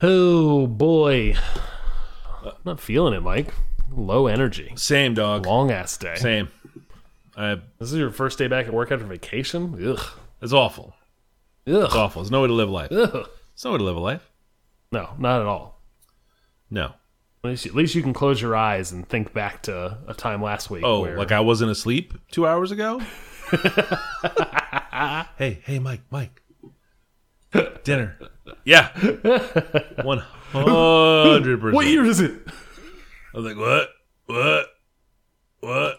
Oh boy, I'm not feeling it, Mike. Low energy, Same dog. long ass day. Same. I, This is your first day back at work after vacation. Ugh, it's awful. Ugh. It's awful. There's no way to live life. ugh. It's no way to live a life. No, not at all. No. At least, at least you can close your eyes and think back to a time last week. Oh, where, like I wasn't asleep two hours ago? hey, hey, Mike, Mike. Dinner. Yeah. 100%. what year is it? I was like, what? What? What?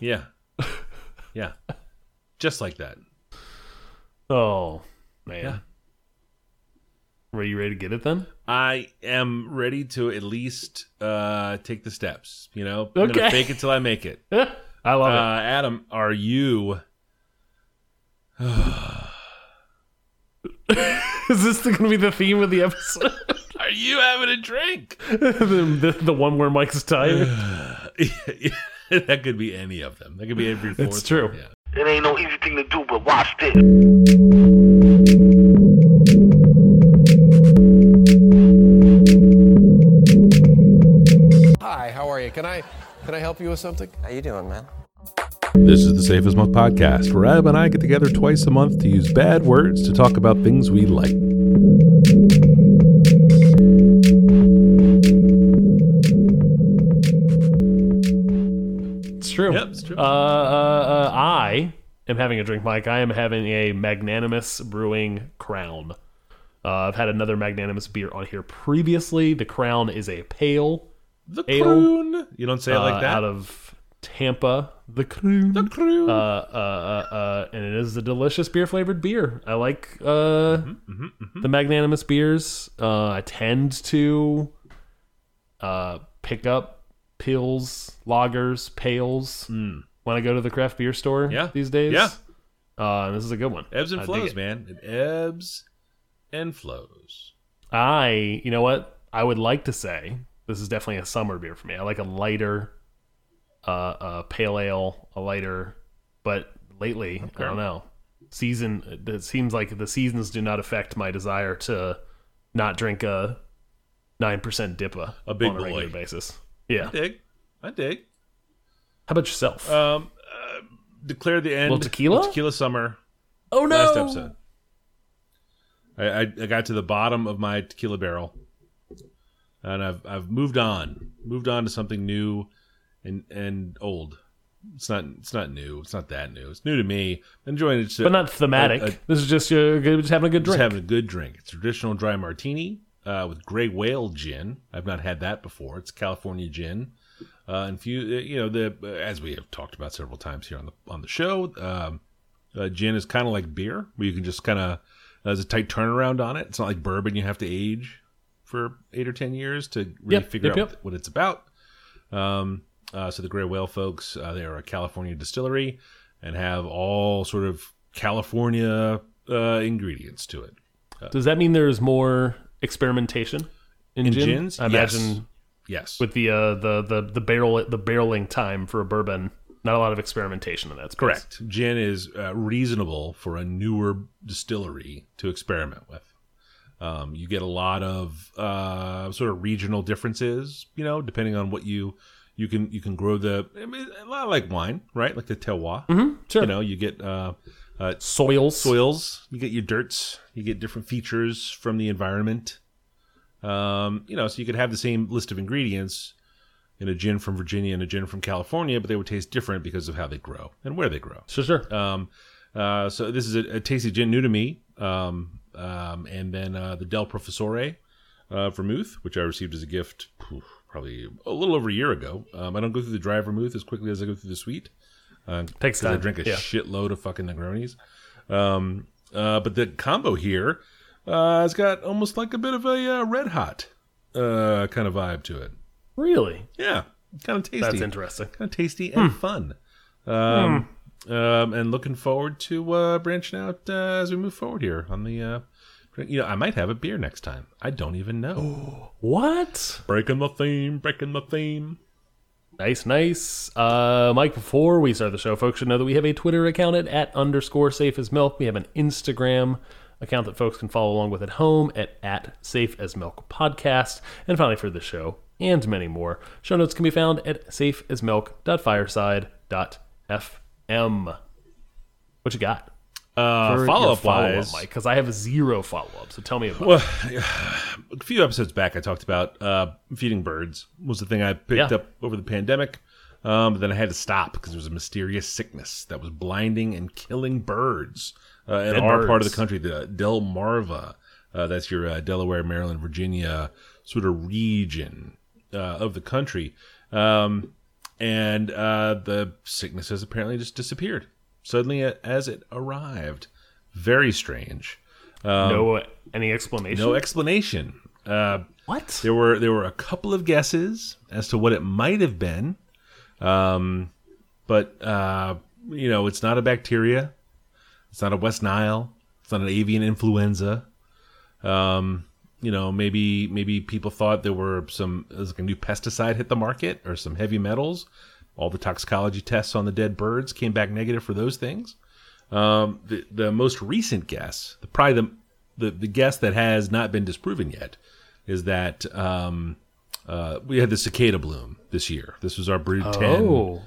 Yeah. Yeah. Just like that. Oh man, Yeah. were you ready to get it then? I am ready to at least uh, take the steps. You know, I'm Okay. gonna fake it till I make it. I love Uh, Adam, are you? It. Is this going to be the theme of the episode? Are you having a drink? the, the, the one where Mike's tired. that could be any of them. That could be every. Fourth It's true. one, Yeah. It ain't no easy thing to do, but watch this. Hi, how are you? Can I can I help you with something? How you doing, man? This is the Safe as Milk podcast, where Adam and I get together twice a month to use bad words to talk about things we like. It's true. Yep, it's true. Uh, uh, uh, I am having a drink, Mike. I am having a Magnanimous Brewing Crown. Uh, I've had another Magnanimous beer on here previously. The Crown is a pale The Ale. croon. You don't say it uh, like that. out of Tampa. The crew, the croon. uh, uh, uh, uh, and it is a delicious beer flavored beer. I like uh, Mm-hmm, the magnanimous beers. Uh, I tend to uh, pick up pills, lagers, pales when I go to the craft beer store. Mm. Yeah. these days. Yeah. uh, and this is a good one. ebbs and I flows, it. man. It ebbs and flows. I, you know what? I would like to say this is definitely a summer beer for me. I like a lighter, uh, uh pale ale, a lighter, but lately I don't know. Season. It seems like the seasons do not affect my desire to not drink a nine percent DIPA A big on a regular boy. basis. Yeah. I dig. I dig. How about yourself? Um, uh, declare the end. Little tequila? of Tequila summer. oh no! Last episode. I, I, I got to the bottom of my tequila barrel, and I've I've moved on, moved on to something new, and and old. It's not it's not new. It's not that new. It's new to me. I'm enjoying it. But not thematic. a- a- this is just uh, just having a good just drink. having a good drink. It's a traditional dry martini uh, with gray whale gin. I've not had that before. It's California gin. Uh, and few, you know, the as we have talked about several times here on the on the show, um, uh, gin is kind of like beer, where you can just kind of there's a tight turnaround on it. It's not like bourbon; you have to age for eight or ten years to really Yep, figure yep, out yep. what it's about. Um, uh, so the Gray Whale folks, uh, they are a California distillery and have all sort of California uh, ingredients to it. Does that mean there's more experimentation in, In gin? gins? I Yes. imagine Yes, with the uh, the the the barrel the barreling time for a bourbon, not a lot of experimentation in that. Space. correct. Gin is uh, reasonable for a newer distillery to experiment with. Um, you get a lot of uh, sort of regional differences, you know, depending on what you you can you can grow the I mean, a lot like wine, right? Like the terroir. Sure. You know, you get uh, uh, Soils. soils, you get your dirts, you get different features from the environment. Um, you know, so you could have the same list of ingredients in a gin from Virginia and a gin from California, but they would taste different because of how they grow and where they grow. Sure, sure. Um, uh, so this is a, a tasty gin new to me. Um, um, and then uh, the Del Professore uh, vermouth, which I received as a gift probably a little over a year ago. Um, I don't go through the dry vermouth as quickly as I go through the sweet. Uh, Takes 'cause I drink a yeah. shitload of fucking Negronis. Um, uh, but the combo here uh, has got almost like a bit of a uh, red hot uh, kind of vibe to it. Really? Yeah, kind of tasty. That's interesting. Kind of tasty and fun. Um, um, and looking forward to uh, branching out uh, as we move forward here on the. You know, I might have a beer next time. I don't even know. What? breaking the theme, breaking the theme. Nice, nice. Uh, Mike, before we start the show, folks should know that we have a Twitter account at, at underscore safe as milk. We have an Instagram account that folks can follow along with at home at, at Safe as Milk Podcast. And finally, for the show and many more, show notes can be found at safe as safeasmilk.fireside.fm. What you got? Uh, follow up follow-up, wise, Mike, because I have zero follow up. So tell me about Well, it. a few episodes back, I talked about uh, feeding birds was the thing I picked Yeah. up over the pandemic. Um, but then I had to stop because there was a mysterious sickness that was blinding and killing birds uh, in Dead our part of the country, the Delmarva. Uh, that's your uh, Delaware, Maryland, Virginia sort of region uh, of the country. Um, and uh, the sickness has apparently just disappeared suddenly as it arrived. Very strange. no any explanation? No explanation. Uh, what? there were there were a couple of guesses as to what it might have been, um, but uh, you know it's not a bacteria, it's not a West Nile, it's not an avian influenza. Um, you know maybe maybe people thought there were some like a new pesticide hit the market or some heavy metals. All the toxicology tests on the dead birds came back negative for those things. Um, the the most recent guess, the probably the, the the guess that has not been disproven yet, is that um, uh, we had the cicada bloom this year. This was our brood ten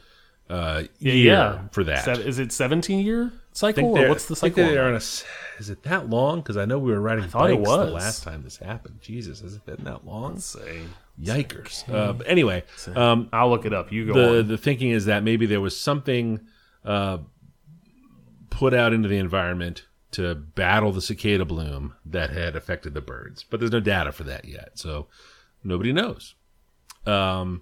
uh, yeah, year yeah. for that. Is it seventeen year cycle or what's the I think cycle? they're that? on a is it that long? Because I know we were riding thought it bikes the was. last time this happened. Jesus, has it been that long? Let's see. Yikers! Uh, anyway, um, I'll look it up. You go the on. the thinking is that maybe there was something uh, put out into the environment to battle the cicada bloom that had affected the birds, but there's no data for that yet, so nobody knows. Um,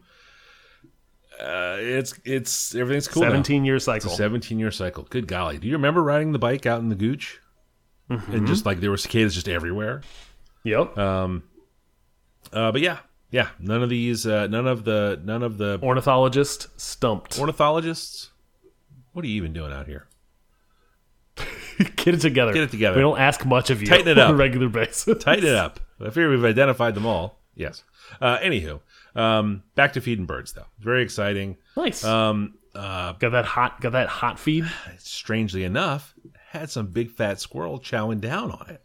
uh, it's it's everything's cool. now. Seventeen year It's a cycle. 17 year cycle. Good golly. Do you remember riding the bike out in the gooch? Mm-hmm. And just like there were cicadas just everywhere. Yep. Um, Uh, but yeah, yeah. None of these, uh, none of the, none of the Ornithologist stumped. ornithologists. What are you even doing out here? Get it together. Get it together. We don't ask much of you Tighten it on up. a regular basis. Tighten it up. I fear we've identified them all. Yes. Uh, anywho, um, back to feeding birds though. Very exciting. Nice. Um, uh, got that hot. Got that hot feed. strangely enough, had some big fat squirrel chowing down on it.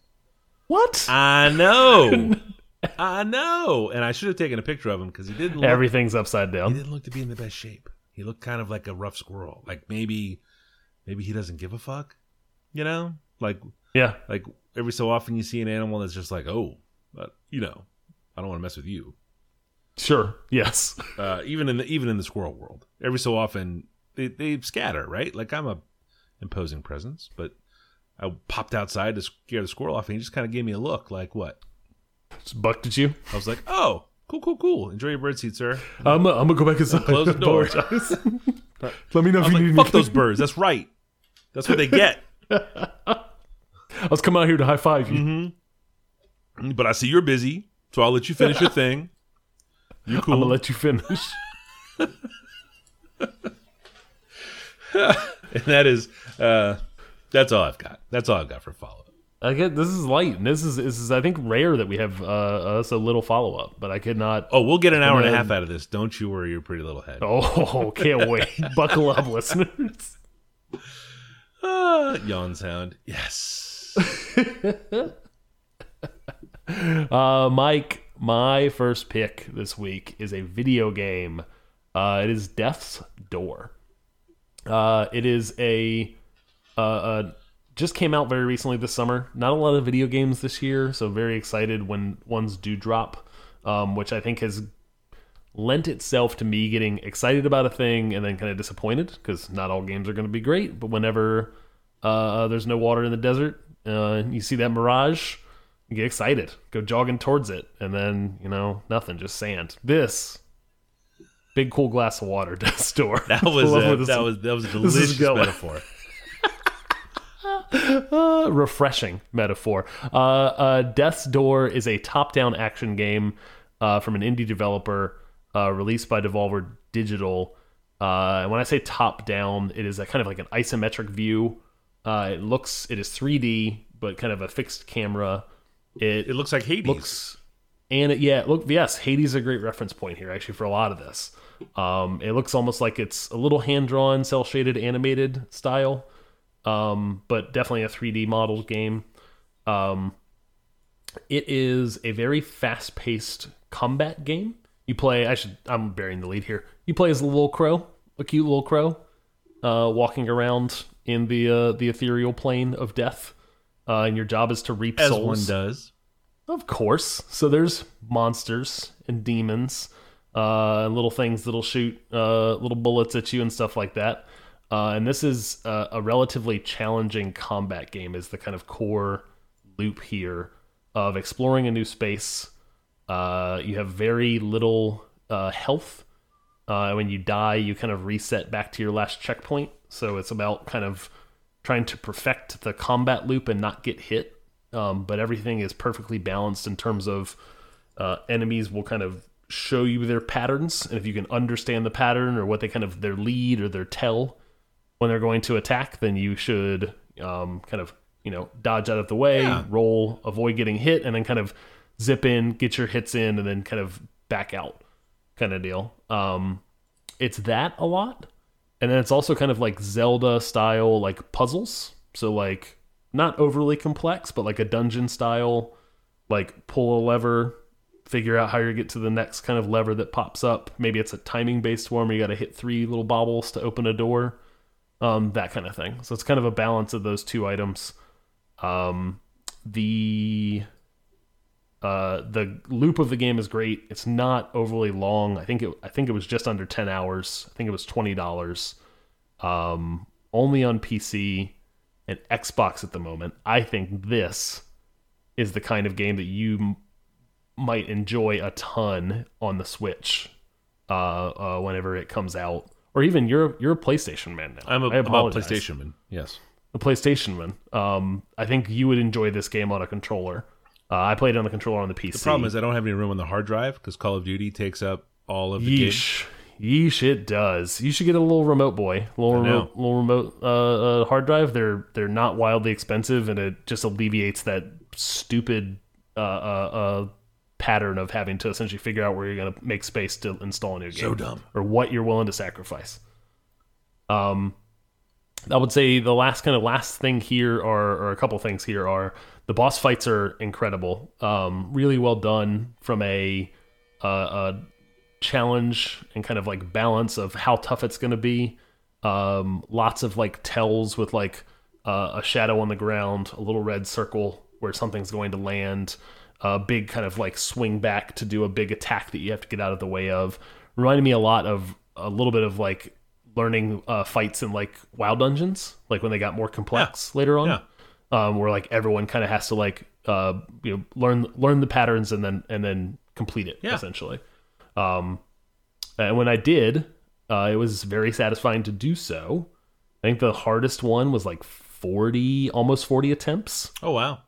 What? I know. I know. And I should have taken a picture of him because he didn't look, Everything's upside down. he didn't look to be in the best shape. He looked kind of like a rough squirrel. Like maybe maybe he doesn't give a fuck. You know? Like Yeah. like every so often you see an animal that's just like, "Oh, uh, you know, I don't want to mess with you." Sure. Yes. Uh, even in the even in the squirrel world. Every so often they they scatter, right? Like I'm a imposing presence, but I popped outside to scare the squirrel off and he just kind of gave me a look like, "What?" Just bucked at you. I was like, "Oh, cool, cool, cool. Enjoy your birdseed, sir." I'm. I'm gonna go back inside. Close the door. Let me know if you like, need "Fuck anything. those birds. That's right. That's what they get." I was coming out here to high five you. but I see you're busy, so I'll let you finish your thing. You cool? I'm gonna let you finish. and that is, uh, that's all I've got. That's all I've got for follow. I get this is light, and this is this is I think rare that we have uh, us a little follow up, but I could not. Oh, we'll get an hour and a half out of this. Don't you worry, your pretty little head. Oh, can't wait! Buckle up, listeners. Ah, yawn sound. Yes. Uh, Mike, my first pick this week is a video game. Uh, it is Death's Door. Uh, it is a uh, uh, just came out very recently this summer. Not a lot of video games this year, so very excited when ones do drop. Um, which I think has lent itself to me getting excited about a thing and then kind of disappointed because not all games are going to be great. But whenever uh, there's no water in the desert, uh, you see that mirage, you get excited, go jogging towards it, and then you know nothing, just sand. This big cool glass of water does store. That was a, that was that was a delicious metaphor. Uh, refreshing metaphor. Uh, uh, Death's Door is a top-down action game uh, from an indie developer uh, released by Devolver Digital. Uh, and when I say top-down, it is a kind of like an isometric view. Uh, it looks, it is 3D, but kind of a fixed camera. It, It looks like Hades. looks and it, yeah look yes hades is a great reference point here actually for a lot of this um it looks almost like it's a little hand drawn cell shaded animated style um but definitely a 3d modeled game Um, it is a very fast-paced combat game. You play. I should. I'm bearing the lead here. You play as a little crow, a cute little crow, uh, walking around in the uh, the ethereal plane of death. Uh, and your job is to reap As souls. one does. Of course. So there's monsters and demons, uh, and little things that'll shoot uh, little bullets at you and stuff like that. Uh, and this is uh, a relatively challenging combat game. Is the kind of core loop here of exploring a new space. Uh, you have very little uh, health. Uh, when you die, you kind of reset back to your last checkpoint. So it's about kind of trying to perfect the combat loop and not get hit. Um, but everything is perfectly balanced in terms of enemies will kind of show you their patterns, and if you can understand the pattern or what they kind of their lead or their tell when they're going to attack, then you should um, kind of you know dodge out of the way, Yeah. roll, avoid getting hit, and then kind of zip in, get your hits in, and then kind of back out, kind of deal. Um, it's that a lot, and then it's also kind of like Zelda style like puzzles. So like not overly complex, but like a dungeon style, like pull a lever, figure out how you get to the next kind of lever that pops up. Maybe it's a timing based one where you got to hit three little bobbles to open a door, um, that kind of thing. So it's kind of a balance of those two items. Um, the uh, the loop of the game is great. It's not overly long. I think it I think it was just under ten hours. I think it was twenty dollars. Um, only on PC and Xbox at the moment. I think this is the kind of game that you might enjoy a ton on the Switch uh, uh, whenever it comes out. Or even you're you're a PlayStation man now. I'm a, I'm a. PlayStation man. Yes. a PlayStation man. Um, I think you would enjoy this game on a controller. Uh, I played it on the controller on the PC. The problem is I don't have any room on the hard drive because Call of Duty takes up all of the game. Yeesh. Yeesh, it does. You should get a little remote boy, little remote, little remote uh, uh, hard drive. They're they're not wildly expensive, and it just alleviates that stupid uh, uh, uh, pattern of having to essentially figure out where you're going to make space to install a new game. So dumb. or what you're willing to sacrifice. Um, I would say the last kind of last thing here, are, or a couple things here, are the boss fights are incredible. Um, really well done from a, uh, a challenge and kind of like balance of how tough it's going to be. Um, lots of like tells with like uh, a shadow on the ground, a little red circle where something's going to land, a big kind of like swing back to do a big attack that you have to get out of the way of. Reminded me a lot of a little bit of like learning uh, fights in like WoW dungeons, like when they got more complex later on, Yeah. um, where like everyone kind of has to like uh, you know learn learn the patterns and then and then complete it Yeah. essentially. Um, and when I did, uh, it was very satisfying to do so. I think the hardest one was like 40, almost 40 attempts. Oh wow.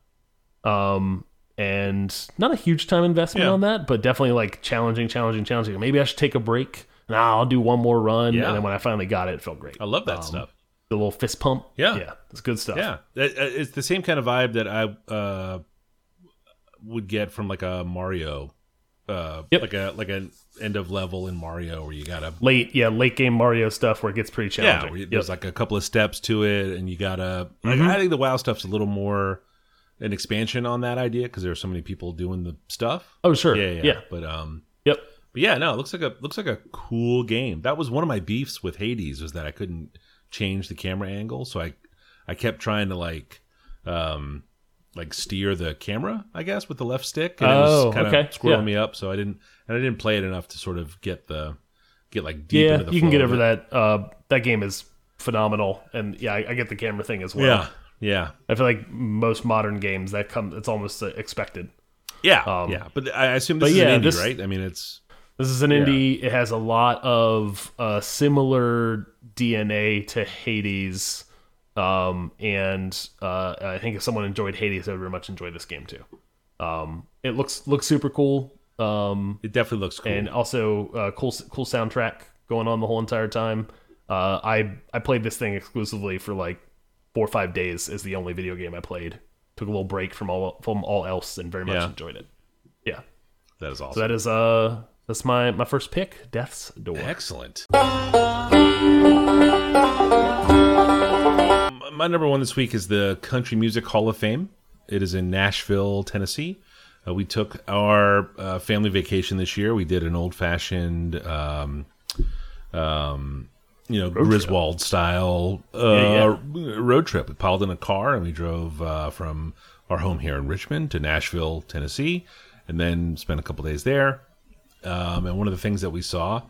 Um, and not a huge time investment Yeah. on that, but definitely like challenging, challenging, challenging. Maybe I should take a break. Nah, I'll do one more run. Yeah. And then when I finally got it, it felt great. I love that Um, stuff. The little fist pump. Yeah. Yeah. It's good stuff. Yeah, it's the same kind of vibe that I uh, would get from like a Mario, uh, Yep. like a like an end of level in Mario where you gotta Late, yeah, late game Mario stuff where it gets pretty yeah, challenging. where you- Yep. there's like a couple of steps to it, and you gotta. Like, I think the WoW stuff's a little more an expansion on that idea because there are so many people doing the stuff. oh, sure. Yeah, yeah, yeah. But um, Yep. but yeah, no, it looks like a looks like a cool game. That was one of my beefs with Hades was that I couldn't change the camera angle, so I I kept trying to like um like steer the camera, I guess, with the left stick, and it Oh, was kind of okay. squirreling Yeah. me up. So I didn't and I didn't play it enough to sort of get the get like deep Yeah, into the you can get over it. that. Uh, that game is phenomenal. And yeah, I, I get the camera thing as well. Yeah, yeah, I feel like most modern games that come, it's almost uh, expected. yeah, Um, yeah. But I assume this is yeah, an indie, this- right? I mean, it's This is an indie. It has a lot of uh, similar DNA to Hades, um, and uh, I think if someone enjoyed Hades, they would very much enjoy this game too. Um, it looks looks super cool, um, it definitely looks cool. and also uh, cool cool soundtrack going on the whole entire time. Uh, I I played this thing exclusively for like four or five days. Is the only video game I played. Took a little break from all from all else, and very much Yeah. enjoyed it. Yeah, that is awesome. so that is uh that's my my first pick, Death's Door. Excellent. My number one this week is the Country Music Hall of Fame, It is in Nashville, Tennessee. Uh, we took our uh, family vacation this year. We did an old fashioned, um, um, you know, Griswold style uh, road trip. We piled in a car and we drove uh, from our home here in Richmond to Nashville, Tennessee, and then spent a couple days there. Um, and one of the things that we saw,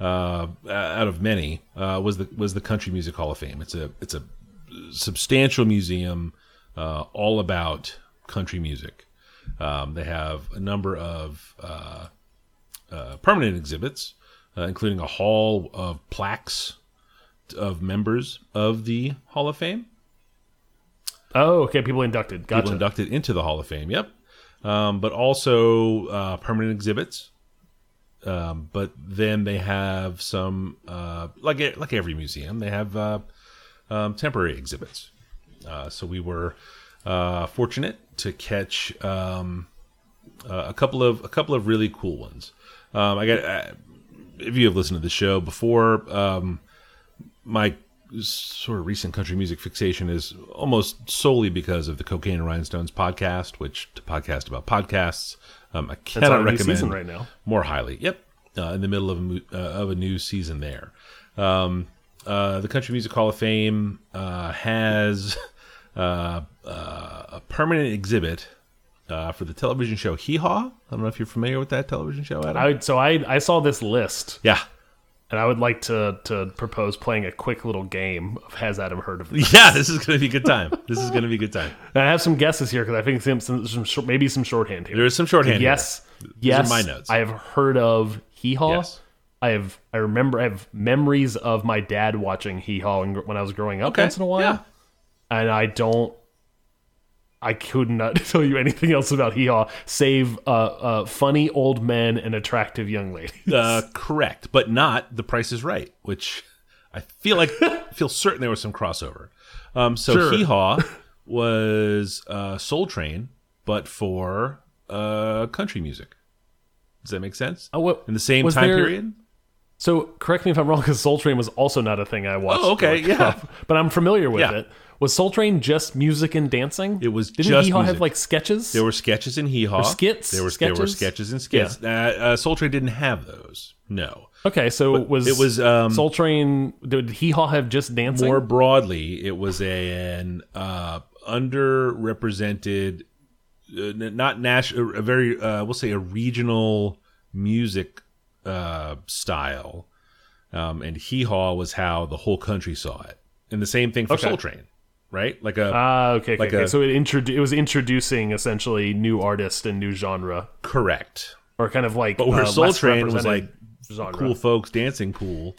uh, out of many, uh, was the was the Country Music Hall of Fame. It's a it's a substantial museum uh, all about country music. Um, they have a number of uh, uh, permanent exhibits, uh, including a hall of plaques of members of the Hall of Fame. Oh, okay. People inducted. Gotcha. People inducted into the Hall of Fame. Yep. Um, but also uh, permanent exhibits. Um, but then they have some, uh, like like every museum, they have uh, um, temporary exhibits. Uh, so we were uh, fortunate to catch um, uh, a couple of a couple of really cool ones. Um, I got uh, if you have listened to the show before, um, my sort of recent country music fixation is almost solely because of the Cocaine and Rhinestones podcast, which to podcast about podcasts. Um, I cannot recommend right now. more highly. Yep, uh, in the middle of a uh, of a new season there. Um, uh, the Country Music Hall of Fame uh, has uh, uh, a permanent exhibit uh, for the television show Hee Haw. I don't know if you're familiar with that television show, Adam. I so I I saw this list yeah, and I would like to to propose playing a quick little game of Has Adam heard of this? yeah. This is going to be a good time. This is going to be a good time. And I have some guesses here because I think some, some, some short, maybe some shorthand here. There is some shorthand. yes, here. These yes. are my notes. I have heard of Hee Haw. Yes. I have I remember I have memories of my dad watching Hee Haw when when I was growing up Okay, once in a while, yeah. and I don't. I could not tell you anything else about Hee Haw save uh, uh, funny old men and attractive young ladies. Uh, correct, but not The Price is Right, which I feel like feel certain there was some crossover. Um, so Sure. Hee Haw was uh, Soul Train, but for uh, country music. Does that make sense? Oh, what- In the same time there- period? So correct me if I'm wrong, because Soul Train was also not a thing I watched. Oh, okay, yeah. up, but I'm familiar with Yeah. it. Was Soul Train just music and dancing? It was Didn't just Hee Haw have like sketches? There were sketches in Hee Haw. skits? There, was, there were Sketches? sketches and skits. Uh, uh, Soul Train didn't have those. No. okay, so was it was, um, Soul Train? Did Hee Haw have just dancing? More broadly, it was an uh, underrepresented, uh, not national, a very, uh, we'll say, a regional music uh, style. Um, and Hee Haw was how the whole country saw it. And the same thing for Okay. Soul Train, right? Like a Ah, okay, okay, like okay. a- so it introdu- it was introducing essentially new artist and new genre, correct. or kind of like. But where uh, Soul Train was like genre. cool folks dancing cool.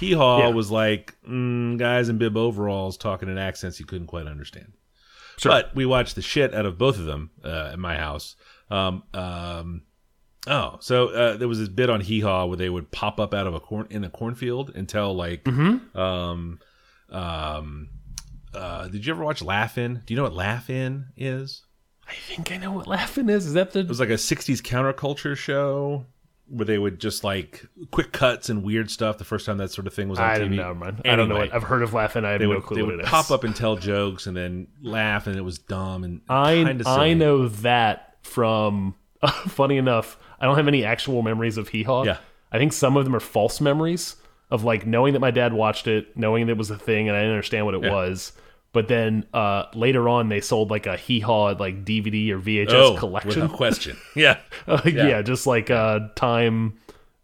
Hee Haw Yeah. was like mm, guys in bib overalls talking in accents you couldn't quite understand. Sure. But we watched the shit out of both of them uh, at my house. Um, um, oh, so uh, there was this bit on Hee Haw where they would pop up out of a corn in a cornfield and tell like, Mm-hmm. um, um, uh, did you ever watch Laugh-In? Do you know what Laugh-In is? I think I know what laughing is. Is that the? It was like a '60s counterculture show where they would just like quick cuts and weird stuff. The first time that sort of thing was on I TV. don't know, man. I don't know. What, I've heard of laughing. I have they no would clue they what would it is. pop up and tell jokes and then laugh, and it was dumb and I I know that from. funny enough, I don't have any actual memories of Hee Haw. Yeah. I think some of them are false memories of like knowing that my dad watched it, knowing that it was a thing, and I didn't understand what it Yeah. was. But then uh, later on, they sold like a Hee Haw like DVD or VHS oh, collection. without question. Yeah, Like, yeah. Yeah. just like uh, time,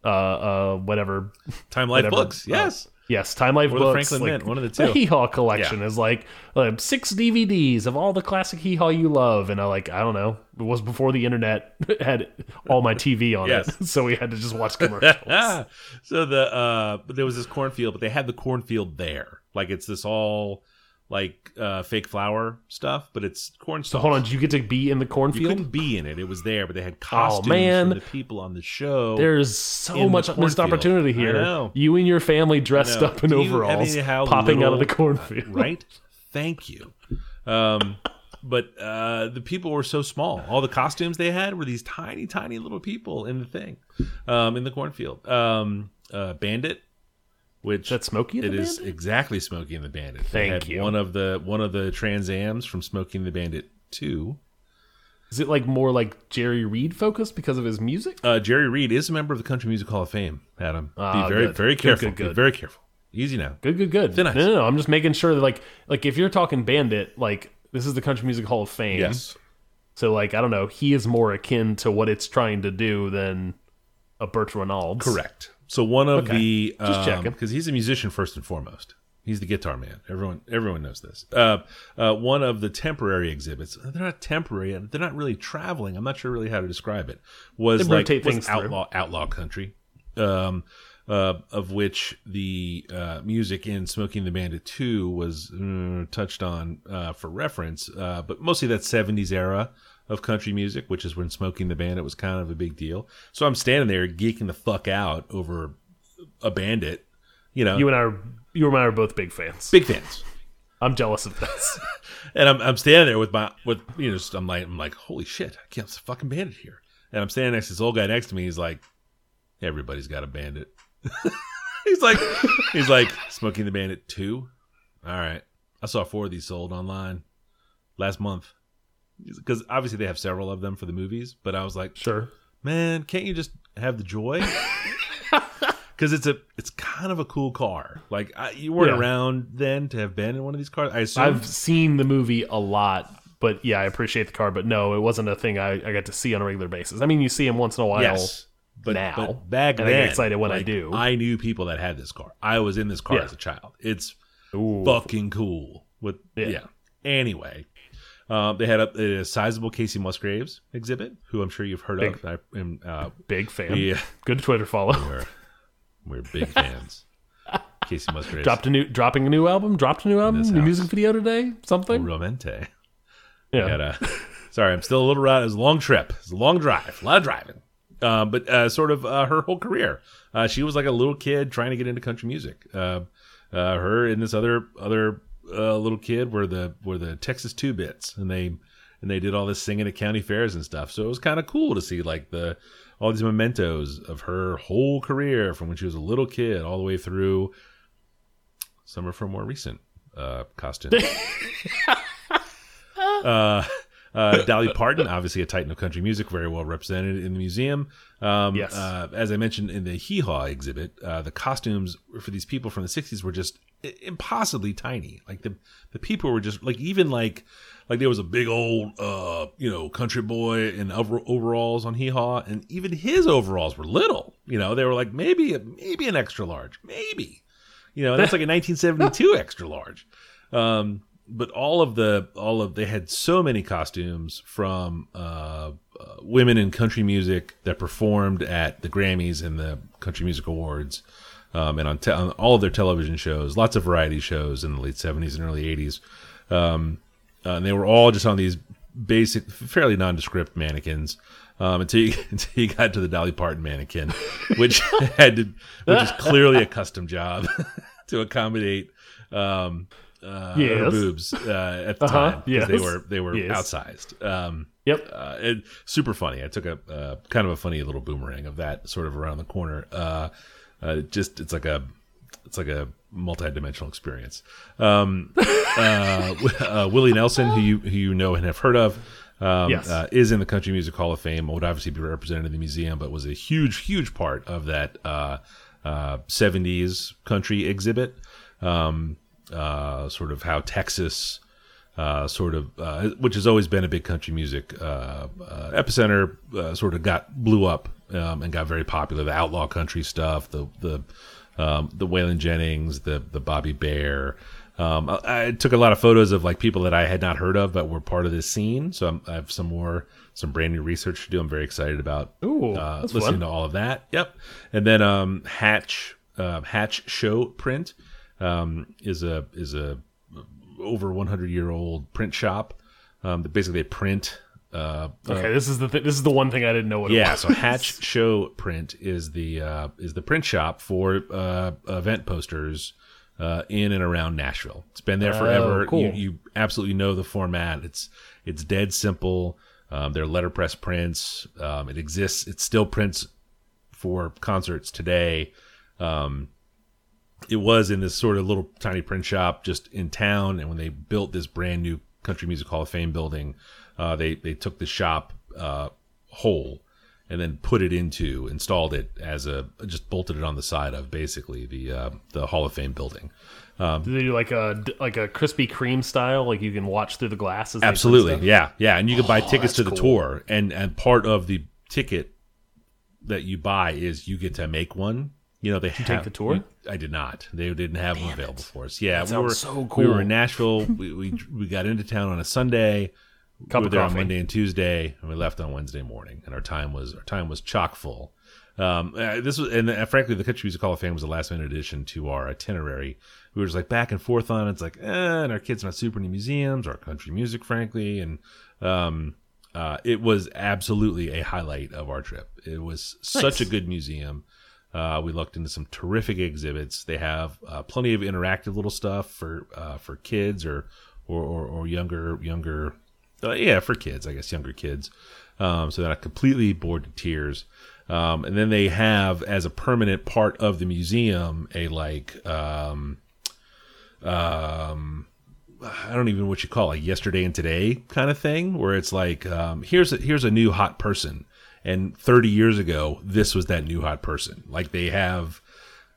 uh, uh, whatever. Time Life Whatever. books. Uh, Yes, Yes, Time Life Or the books. Franklin like, Mint, one of the The two. Hee Haw collection is like uh, six DVDs of all the classic Hee Haw you love, and I like I don't know. It was before the internet had all my TV on Yes. it, so we had to just watch commercials. So the uh, there was this cornfield, but they had the cornfield there. Like it's this all like uh, fake flower stuff, but it's corn. so hold on, did you get to be in the cornfield? You couldn't be in it. It was there, but they had costumes man. for the people on the show. There's so much missed opportunity I here. know. You and your family dressed up in Do overalls, popping out of the little- cornfield. right? Thank you. Um, but uh, the people were so small. All the costumes they had were these tiny, tiny little people in the thing, um, in the cornfield. Um, uh, Bandit, which Is that Smokey it is exactly Smokey and the Bandit. Thank you. One of the one of the Trans Ams from Smokey and the Bandit two. Is it like more like Jerry Reed focused because of his music? Uh, Jerry Reed is a member of the Country Music Hall of Fame. Adam, Ah, be very good. very Good, careful. good, Be very careful. Easy now. Good, good, good. Thin ice. No, no, no. I'm just making sure that like like if you're talking Bandit, like this is the Country Music Hall of Fame. Yes. So like I don't know, he is more akin to what it's trying to do than a Burt Reynolds. Correct. So one of Okay. the Just checking. because he's a musician first and foremost. He's the guitar man. Everyone everyone knows this. Uh, uh, one of the temporary exhibits. They're not temporary. They're not really traveling. I'm not sure really how to describe it. Was They like was things through. outlaw outlaw country. Um, uh, of which the uh, music in Smokey and the Bandit 2 was uh, touched on uh, for reference, uh, but mostly that 70s era of country music, which is when Smokey and the Bandit was kind of a big deal. So I'm standing there geeking the fuck out over a bandit, you know, You and I are you and I are both big fans. big fans. I'm jealous of this. And I'm, I'm standing there with my with you know just, I'm like I'm like holy shit I can't fucking bandit here and I'm standing next to this old guy next to me he's like everybody's got a bandit he's like he's like smokey and the bandit two all right I saw four of these sold online last month because obviously they have several of them for the movies but I was like sure. man can't you just have the joy because it's a it's kind of a cool car like I, you weren't Yeah. around then to have been in one of these cars I assume I've seen the movie a lot, but yeah, I appreciate the car. But no, it wasn't a thing I, I got to see on a regular basis. I mean, you see him once in a while. Yes. But, now. but back And I then, get excited when I do. I knew people that had this car. I was in this car Yeah. as a child. It's Ooh. fucking cool. With yeah. Yeah. Anyway, um, they had a, a sizable Kacey Musgraves exhibit, who I'm sure you've heard Big. of. I am. Uh, Big fan. Yeah. Good Twitter follow. we're, we're big fans. Kacey Musgraves. Dropped a new, dropping a new album. Dropped a new album. New house. music video today. Something. Romente. yeah. Had a, sorry, I'm still a little ride. It was a long trip. It's a long drive. A lot of driving. Uh, but uh, sort of uh, her whole career. Uh, she was like a little kid trying to get into country music. Uh, uh, her and this other other uh, little kid were the were the Texas Two Bits, and they and they did all this singing at county fairs and stuff. So it was kind of cool to see like the all these mementos of her whole career from when she was a little kid all the way through. Some are from more recent uh, costumes. uh, uh, Dolly Parton, obviously a titan of country music, very well represented in the museum. Um, Yes. uh, as I mentioned in the Hee Haw exhibit, uh, the costumes for these people from the '60s were just impossibly tiny. Like the the people were just like even like like there was a big old uh you know country boy in over- overalls on Hee Haw, and even his overalls were little. You know, they were like maybe maybe an extra large, maybe. You know, that's like a 1972 extra large. Um, but all of the all of they had so many costumes from uh, uh, women in country music that performed at the Grammys and the Country Music Awards, um, and on, te- on all of their television shows, lots of variety shows in the late 70s and early 80s. Um, uh, and they were all just on these basic, fairly nondescript mannequins. Um, until you until you got to the Dolly Parton mannequin, which had to, which is clearly a custom job to accommodate um, uh, her Yes. boobs uh, at the Uh-huh, time because they were they were yes. outsized. Um, Yep. uh, super funny. I took a uh, kind of a funny little boomerang of that sort of around the corner. Uh, just it's like a it's like a multi-dimensional experience. Um, uh, uh, Willie Nelson, who you who you know and have heard of, um, Yes. uh, is in the Country Music Hall of Fame. Would obviously be represented in the museum, but was a huge huge part of that uh, uh, 70s country exhibit. Um, uh, sort of how Texas uh, sort of, uh, which has always been a big country music uh, uh, epicenter, uh, sort of got blew up um, and got very popular. The outlaw country stuff, the the um, the Waylon Jennings, the the Bobby Bare. Um, I, I took a lot of photos of like people that I had not heard of, but were part of this scene. So I'm, I have some more, some brand new research to do. I'm very excited about Ooh, uh, listening fun. to all of that. Yep. And then um, Hatch uh, Hatch Show Print um, is a is a over 100 year old print shop. Um, that basically they print. Uh, Okay, this is the th- this is the one thing I didn't know what. yeah, it was. so Hatch Show Print is the uh, is the print shop for uh, event posters uh, in and around Nashville. It's been there forever. Oh, cool. You, you absolutely know the format. It's it's dead simple. Um, they're letterpress prints. Um, it exists. It still prints for concerts today. Um, it was in this sort of little tiny print shop just in town, and when they built this brand new Country Music Hall of Fame building. Uh, they they took the shop uh, whole and then put it into installed it as a just bolted it on the side of basically the uh, the Hall of Fame building. Do they do like a like a Krispy Kreme style, like you can watch through the glass? as they put Absolutely, yeah, yeah, and you can buy tickets to the cool. tour, and and part of the ticket that you buy is you get to make one. You know, they have, take the tour? I did not. They didn't have them available for us. Yeah, we were so We were in Nashville. we, we we got into town on a Sunday. Cup we were there on. Monday and Tuesday, and we left on Wednesday morning. And our time was our time was chock full. Um, uh, this was, and uh, frankly, the Country Music Hall of Fame was the last minute addition to our itinerary. We were just like back and forth on it. It's like, eh, and our kids not super into museums or country music, frankly, and um, uh, it was absolutely a highlight of our trip. It was such a good museum. Uh, we looked into some terrific exhibits. They have uh, plenty of interactive little stuff for uh, for kids or or, or, or younger younger uh, yeah for kids I guess younger kids. Um, so they're not completely bored to tears. Um, and then they have as a permanent part of the museum a like um, um, I don't even know what you call it, like yesterday and today kind of thing, where it's like um, here's a, here's a new hot person, and 30 years ago this was that new hot person. Like they have,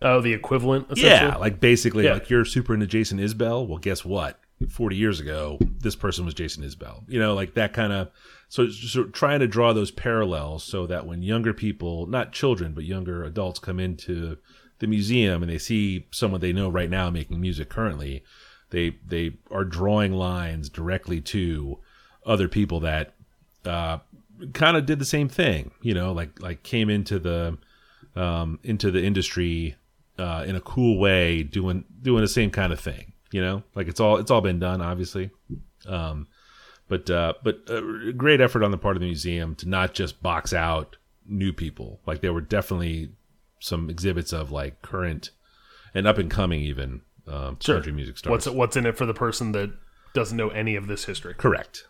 Oh, the equivalent. Yeah, like basically Yeah. like you're super into Jason Isbell. Well, guess what? 40 years ago, this person was Jason Isbell. You know, like that kind of. So, so trying to draw those parallels so that when younger people, not children, but younger adults come into the museum and they see someone they know right now making music currently, they they are drawing lines directly to other people that uh, kind of did the same thing. You know, like like came into the um, into the industry uh, in a cool way, doing doing the same kind of thing. You know, like it's all it's all been done, obviously. Um, but uh, but uh, great effort on the part of the museum to not just box out new people. Like there were definitely some exhibits of like current and up and coming even um, Sure. country music stars. What's what's in it for the person that doesn't know any of this history? Correct.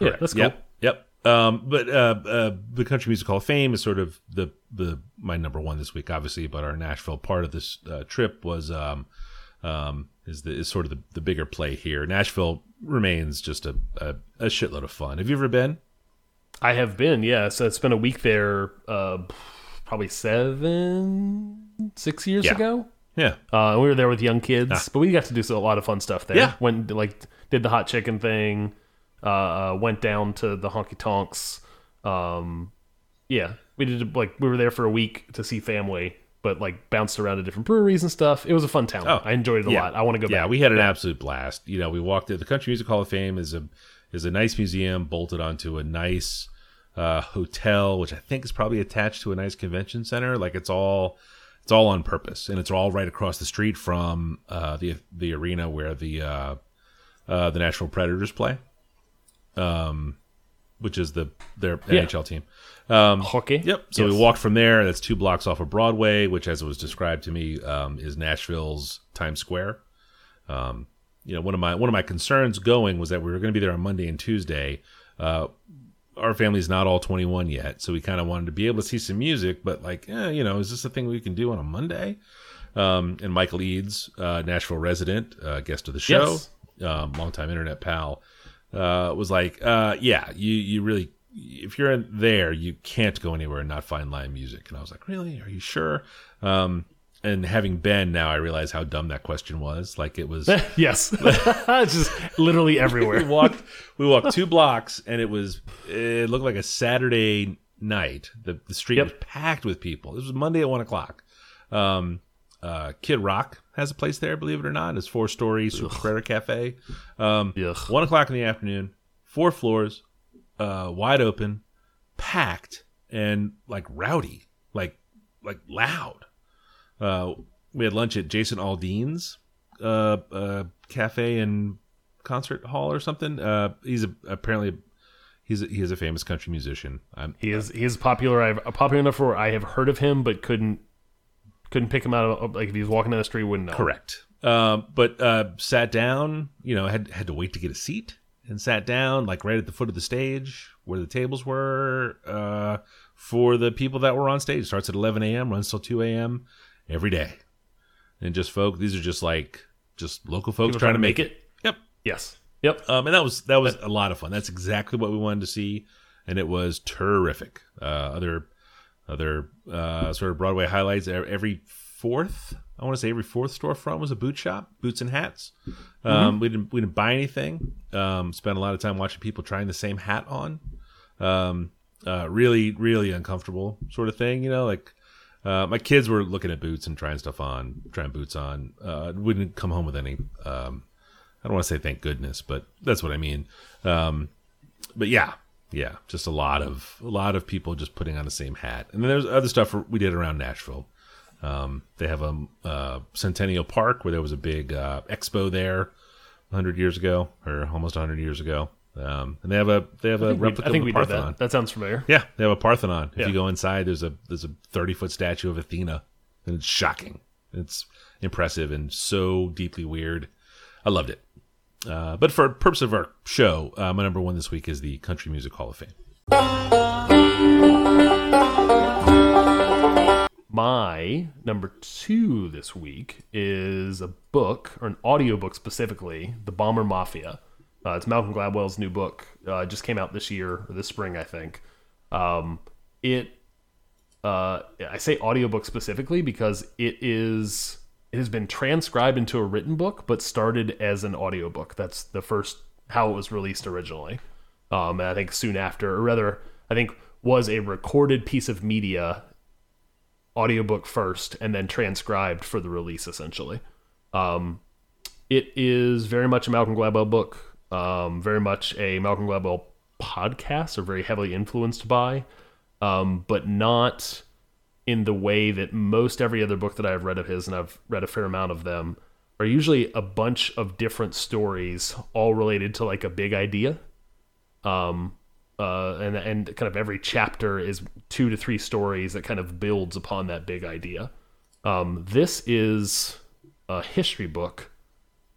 Yeah, that's cool. Yep. Yep. Um, but uh, uh, the Country Music Hall of Fame is sort of the the my number one this week, obviously. But our Nashville part of this uh, trip was um, um, is the is sort of the, the bigger play here. Nashville remains just a, a a shitload of fun. Have you ever been? I have been, yeah. So it's been a week there, uh, probably seven, six years Yeah. ago. Yeah. Uh, we were there with young kids, but we got to do a lot of fun stuff there. Yeah. Went like did the hot chicken thing. Uh, uh, went down to the honky tonks. Um, yeah, we did like we were there for a week to see family, but like bounced around to different breweries and stuff. It was a fun town. Oh, I enjoyed it a yeah. lot. I want to go yeah, back. we had an absolute blast. You know, we walked there. The Country Music Hall of Fame is a is a nice museum bolted onto a nice uh, hotel, which I think is probably attached to a nice convention center. Like it's all it's all on purpose, and it's all right across the street from uh, the the arena where the uh, uh, the Nashville Predators play, um, which is the their Yeah. NHL team. Hockey. Yep. So Yes. we walked from there. That's two blocks off of Broadway, which, as it was described to me, um, is Nashville's Times Square. Um, you know, one of my one of my concerns going was that we were going to be there on Monday and Tuesday. Uh, our family's not all 21 yet, so we kind of wanted to be able to see some music, but like, eh, you know, is this a thing we can do on a Monday? Um, and Michael Eads, uh, Nashville resident, uh, guest of the show, Yes. um, longtime internet pal, uh, was like, uh, yeah, you you really, if you're in there, you can't go anywhere and not find live music. And I was like, really? Are you sure? Um, and having been now, I realize how dumb that question was. Like it was. yes, it's just literally everywhere. we walked we walked two blocks and it was it looked like a Saturday night. The the street Yep. was packed with people. This was Monday at one o'clock. Um, uh, Kid Rock has a place there, believe it or not. It's four story super spreader cafe. Um, Ugh. one o'clock in the afternoon, four floors, uh, wide open, packed and like rowdy, like like loud. Uh, we had lunch at Jason Aldean's uh, uh, cafe and concert hall or something. Uh, he's a, apparently he's a, he is a famous country musician. I'm, He is he is popular. I've popular enough where I have heard of him, but couldn't couldn't pick him out. Of, like if he was walking down the street, wouldn't know. correct. Um, but uh, sat down. You know, had had to wait to get a seat and sat down like right at the foot of the stage where the tables were uh, for the people that were on stage. Starts at 11 a.m. runs till 2 a.m. every day. And just folk. These are just like just local folks People trying to make it. Yep. Yes. Yep. Um, and that was that was a lot of fun. That's exactly what we wanted to see, and it was terrific. Uh, other other uh, sort of Broadway highlights. Every fourth, I want to say every fourth storefront was a boot shop, boots and hats. Um, We didn't we didn't buy anything. Um, spent a lot of time watching people trying the same hat on. Um, uh, really, really uncomfortable sort of thing. You know, like uh, my kids were looking at boots and trying stuff on, trying boots on. Uh, we didn't come home with any. Um, I don't want to say thank goodness, but that's what I mean. Um, but yeah, yeah, just a lot of a lot of people just putting on the same hat. And then there's other stuff we did around Nashville. Um, they have a uh, Centennial Park where there was a big uh, expo there 100 years ago or almost 100 years ago. Um, and they have a they have a think we, replica I think of we the did Parthenon. that. That sounds familiar. Yeah, they have a Parthenon. If Yeah. you go inside, there's a there's a 30 foot statue of Athena, and it's shocking. It's impressive and so deeply weird. I loved it. Uh, but for purpose of our show, uh, my number one this week is the Country Music Hall of Fame. My number two this week is a book, or an audiobook specifically, The Bomber Mafia. Uh, it's Malcolm Gladwell's new book. Uh, just came out this year, or this spring, I think. Um, it, uh, I say audiobook specifically because it is, it has been transcribed into a written book, but started as an audiobook. That's the first, how it was released originally. Um, and I think soon after, or rather, I think was a recorded piece of media audiobook first and then transcribed for the release essentially. Um, it is very much a Malcolm Gladwell book, um, very much a Malcolm Gladwell podcast, or very heavily influenced by, um, but not in the way that most every other book that I've read of his, and I've read a fair amount of them, are usually a bunch of different stories, all related to like a big idea. Um, uh, and and kind of every chapter is two to three stories that kind of builds upon that big idea. Um, this is a history book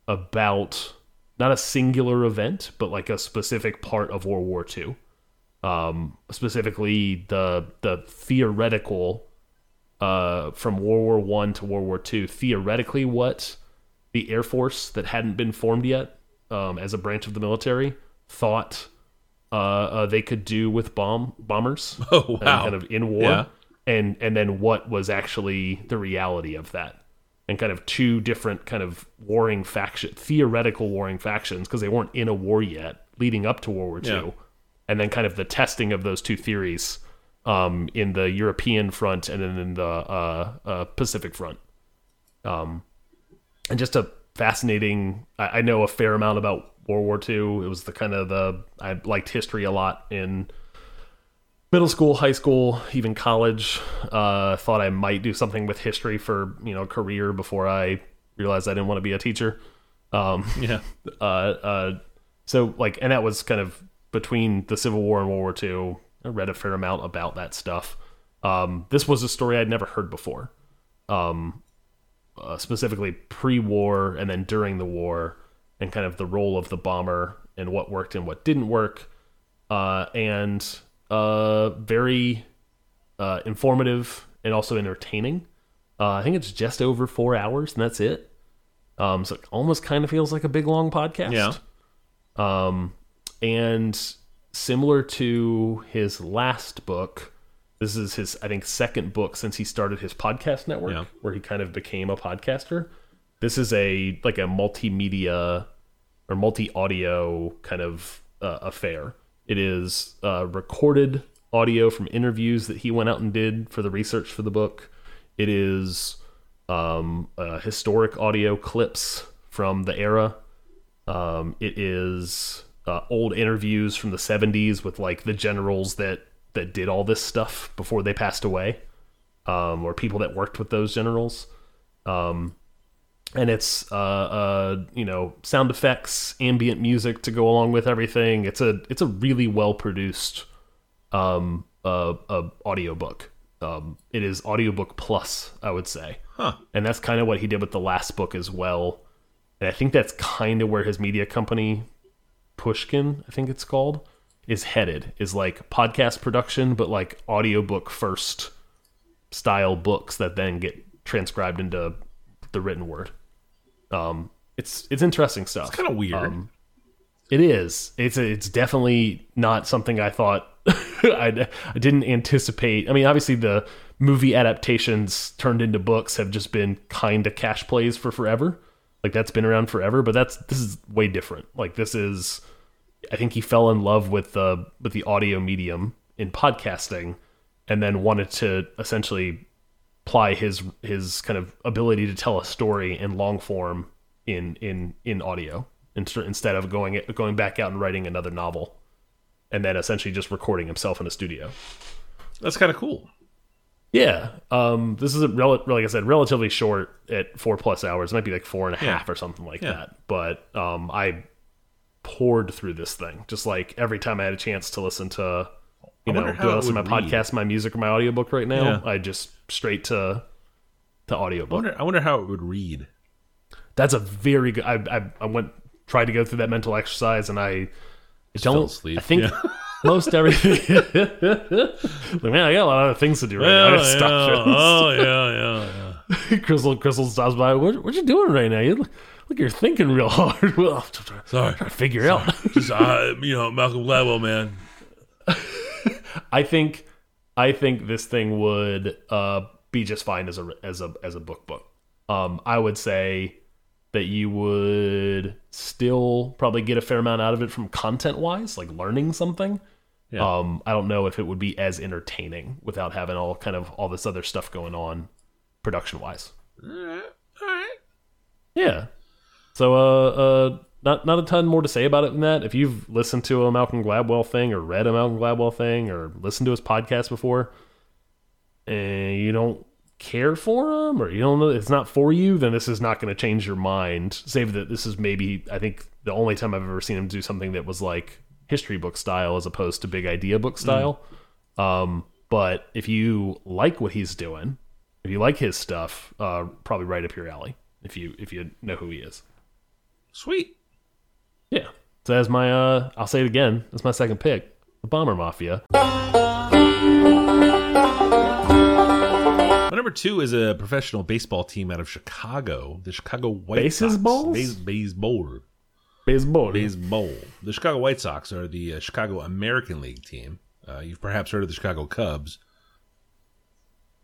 about not a singular event, but like a specific part of World War II. Um, specifically, the the theoretical uh, from World War One to World War Two. Theoretically, what the Air Force that hadn't been formed yet um, as a branch of the military thought uh, uh, they could do with bomb bombers. Oh, wow. kind of in war, Yeah. and and then what was actually the reality of that, and kind of two different kind of warring faction, theoretical warring factions, because they weren't in a war yet, leading up to World War Two, Yeah. and then kind of the testing of those two theories um, in the European front and then in the uh, uh, Pacific front. Um, and just a fascinating. I, I know a fair amount about World War II. It was the kind of the I liked history a lot in middle school, high school, even college. Uh, thought I might do something with history for you know career before I realized I didn't want to be a teacher. Um, Yeah. uh, uh, so like, and that was kind of between the Civil War and World War II. I read a fair amount about that stuff. Um, this was a story I'd never heard before, um, uh, specifically pre-war and then during the war, and kind of the role of the bomber and what worked and what didn't work, uh, and uh, very uh, informative and also entertaining. Uh, I think it's just over four hours, and that's it. Um, so it almost kind of feels like a big long podcast. Yeah. Um, and similar to his last book, this is his, I think, second book since he started his podcast network, Yeah. where he kind of became a podcaster. This is a like a multimedia or multi-audio kind of uh, affair. It is uh, recorded audio from interviews that he went out and did for the research for the book. It is um, uh, historic audio clips from the era. Um, it is uh, old interviews from the 70s with like the generals that that did all this stuff before they passed away, um, or people that worked with those generals. Um, and it's uh, uh, you know sound effects, ambient music to go along with everything. It's a it's a really well produced um, uh, uh, audiobook. Um, it is audiobook plus, I would say. Huh. And that's kind of what he did with the last book as well. And I think that's kind of where his media company, Pushkin, I think it's called, is headed. Is like podcast production, but like audiobook first style books that then get transcribed into the written word. Um, it's it's interesting stuff. It's kind of weird. Um, It is. It's it's definitely not something I thought I, I didn't anticipate. I mean, obviously the movie adaptations turned into books have just been kind of cash plays for forever. Like that's been around forever, but that's this is way different. Like this is I think he fell in love with the with the audio medium in podcasting and then wanted to essentially apply his his kind of ability to tell a story in long form in in in audio instead of going going back out and writing another novel and then essentially just recording himself in a studio. That's kind of cool. Yeah, um, this is a rel like I said, relatively short at four plus hours. It might be like four and a half Yeah. or something like Yeah. that. But um, I poured through this thing just like every time I had a chance to listen to, you I know, do I listen to my read. podcast, my music, or my audiobook right now? Yeah. I just straight to to I audiobook. wonder. I wonder how it would read. That's a very good. I, I I went tried to go through that mental exercise and I fell don't. asleep. I think. most everything. like man, I got a lot of things to do right now. I gotta stop. Oh yeah, yeah, yeah. Crystal Crystal stops by. What what you doing right now? You look, look you're thinking real hard. well, I'm trying Sorry. to figure out. Just, uh, you know, Malcolm Gladwell, man. I think I think this thing would uh, be just fine as a as a as a book book. Um, I would say that you would still probably get a fair amount out of it from content wise, like learning something. Yeah. Um, I don't know if it would be as entertaining without having all kind of all this other stuff going on production wise. All right. All right. Yeah. So uh uh not not a ton more to say about it than that. If you've listened to a Malcolm Gladwell thing or read a Malcolm Gladwell thing or listened to his podcast before and you don't care for him or you don't know it's not for you, then this is not going to change your mind. Save that this is maybe I think the only time I've ever seen him do something that was like history book style as opposed to big idea book style. Um but if you like what he's doing, if you like his stuff, uh probably right up your alley if you if you know who he is. Sweet. Yeah. So as my uh I'll say it again, that's my second pick. The Bomber Mafia. My number two is a professional baseball team out of Chicago, the Chicago White Sox. Baseballs? Base, baseball. Baseball. Baseball. The Chicago White Sox are the uh, Chicago American League team. Uh, you've perhaps heard of the Chicago Cubs.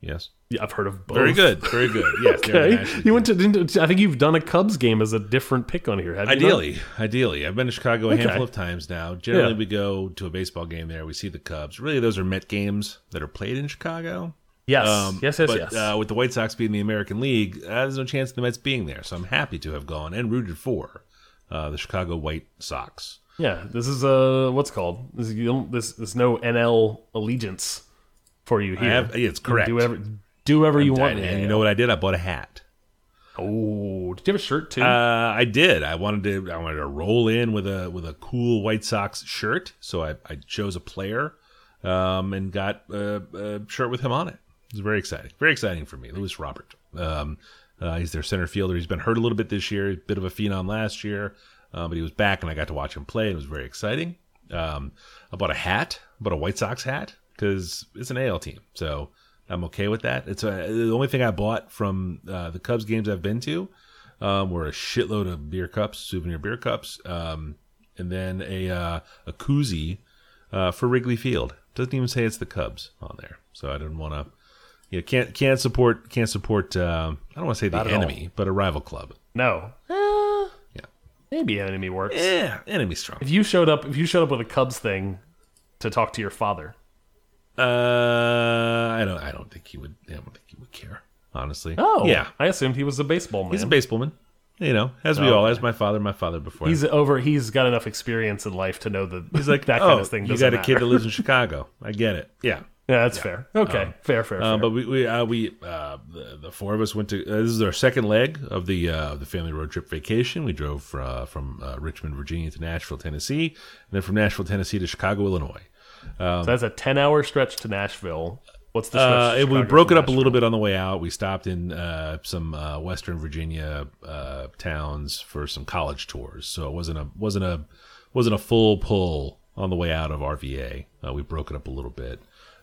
Yes. Yeah, I've heard of both. Very good. Very good. Yes. Okay. You went to I think you've done a Cubs game as a different pick on here, have? Ideally, ideally, I've been to Chicago a Okay. handful of times now. Generally, Yeah. we go to a baseball game there. We see the Cubs. Really, those are Met games that are played in Chicago. Yes. Um, yes, yes, but, yes. Uh, with the White Sox being the American League, uh, there's no chance of the Mets being there. So I'm happy to have gone and rooted for uh, the Chicago White Sox. yeah, this is uh what's called? This is, you don't, this there's no NL allegiance for you here. have, it's correct. Do whatever do whatever you want. and, you know what I did? I bought a hat. Oh, did you have a shirt too? Uh, I did. I wanted to. I wanted to roll in with a with a cool White Sox shirt. So I, I chose a player, um, and got a, a shirt with him on it. It was very exciting. Very exciting for me. Luis Robert. Um, uh, he's their center fielder. He's been hurt a little bit this year. Bit of a phenom last year, uh, but he was back, and I got to watch him play. And it was very exciting. Um, I bought a hat. I bought a White Sox hat because it's an AL team. So I'm okay with that. It's a, the only thing I bought from uh, the Cubs games I've been to um, were a shitload of beer cups, souvenir beer cups, um, and then a uh, a koozie uh, for Wrigley Field. Doesn't even say it's the Cubs on there, so I didn't want to. You know, can't can't support can't support. Um, I don't want to say the Not at enemy, but a rival club. no. Eh, Yeah, maybe enemy works. yeah, enemy strong. If you showed up if you showed up with a Cubs thing to talk to your father. Uh, I don't I don't think he would. I don't think he would care. Honestly. Oh, yeah, I assumed he was a baseball man. he's a baseballman. You know, as we Oh, all, okay. as my father, my father before. him. He's over. He's got enough experience in life to know that He's like that oh, kind of thing. You Doesn't got a kid that lives in Chicago. I get it. Yeah. Yeah, that's fair. Okay, fair, fair, Uh, fair. but we we uh, we uh, the, the four of us went to. Uh, this is our second leg of the uh, the family road trip vacation. We drove uh, from uh, Richmond, Virginia, to Nashville, Tennessee, and then from Nashville, Tennessee, to Chicago, Illinois. so that's a ten-hour stretch to Nashville. What's the? Uh, we broke it up a little bit on the way out. We stopped in uh, some uh, Western Virginia uh, towns for some college tours, so it wasn't a wasn't a wasn't a full pull on the way out of RVA. Uh, we broke it up a little bit.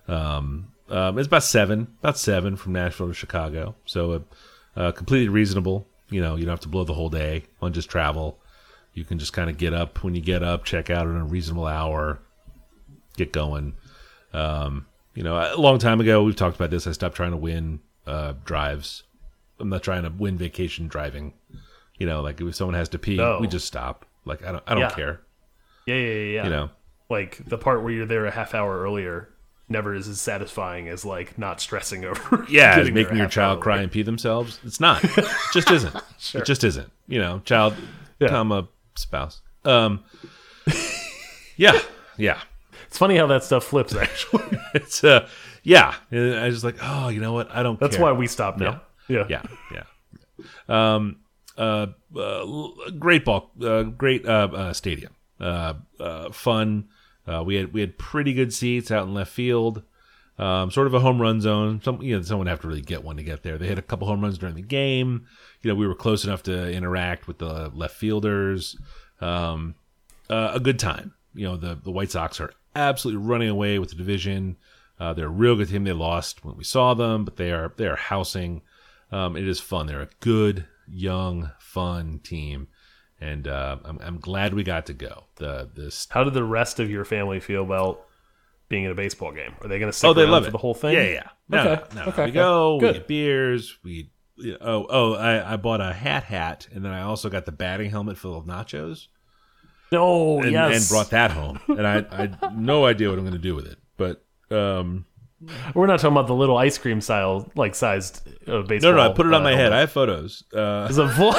Um, um, it's about seven, about seven from Nashville to Chicago, so uh, uh, completely reasonable. You know, you don't have to blow the whole day on just travel. You can just kind of get up when you get up, check out at a reasonable hour, get going. Um, you know, a long time ago, we've talked about this. I stopped trying to win uh, drives. I'm not trying to win vacation driving. You know, like if someone has to pee, No. we just stop. Like I don't, I don't Yeah. care. Yeah, yeah, yeah. yeah. You know, like the part where you're there a half hour earlier never is as satisfying as like not stressing over. yeah, making your child cry and pee themselves. It's not. It just isn't. It just isn't. You know, child, Yeah. comma spouse. Um, yeah, yeah. It's funny how that stuff flips. Actually, It's uh, yeah. I was just like, oh, you know what? I don't. that's care. why we stopped now. Yeah, yeah, yeah. Um, uh, uh, great ball, uh, great uh, uh, stadium, uh, uh, fun. Uh, we had we had pretty good seats out in left field. Um, sort of a home run zone. Some you know someone have to really get one to get there. They had a couple home runs during the game. You know we were close enough to interact with the left fielders. Um, uh, a good time. You know the the White Sox are absolutely running away with the division. Uh, they're a real good team. They lost when we saw them, but they are they are housing. Um, it is fun. They're a good, young, fun team, and uh, I'm I'm glad we got to go. The this How did the rest of your family feel about being in a baseball game? Are they going to stick oh they love for it the whole thing? Yeah, yeah. No, Okay, no, no. okay, We go. Good. We get beers. We oh oh I, I bought a hat hat, and then I also got the batting helmet full of nachos. No, and, yes. and brought that home. And I, I had no idea what I'm going to do with it. But um, We're not talking about the little ice cream style, like sized uh, baseball. no, no, I put it on uh, my head. I have photos. Uh, a full-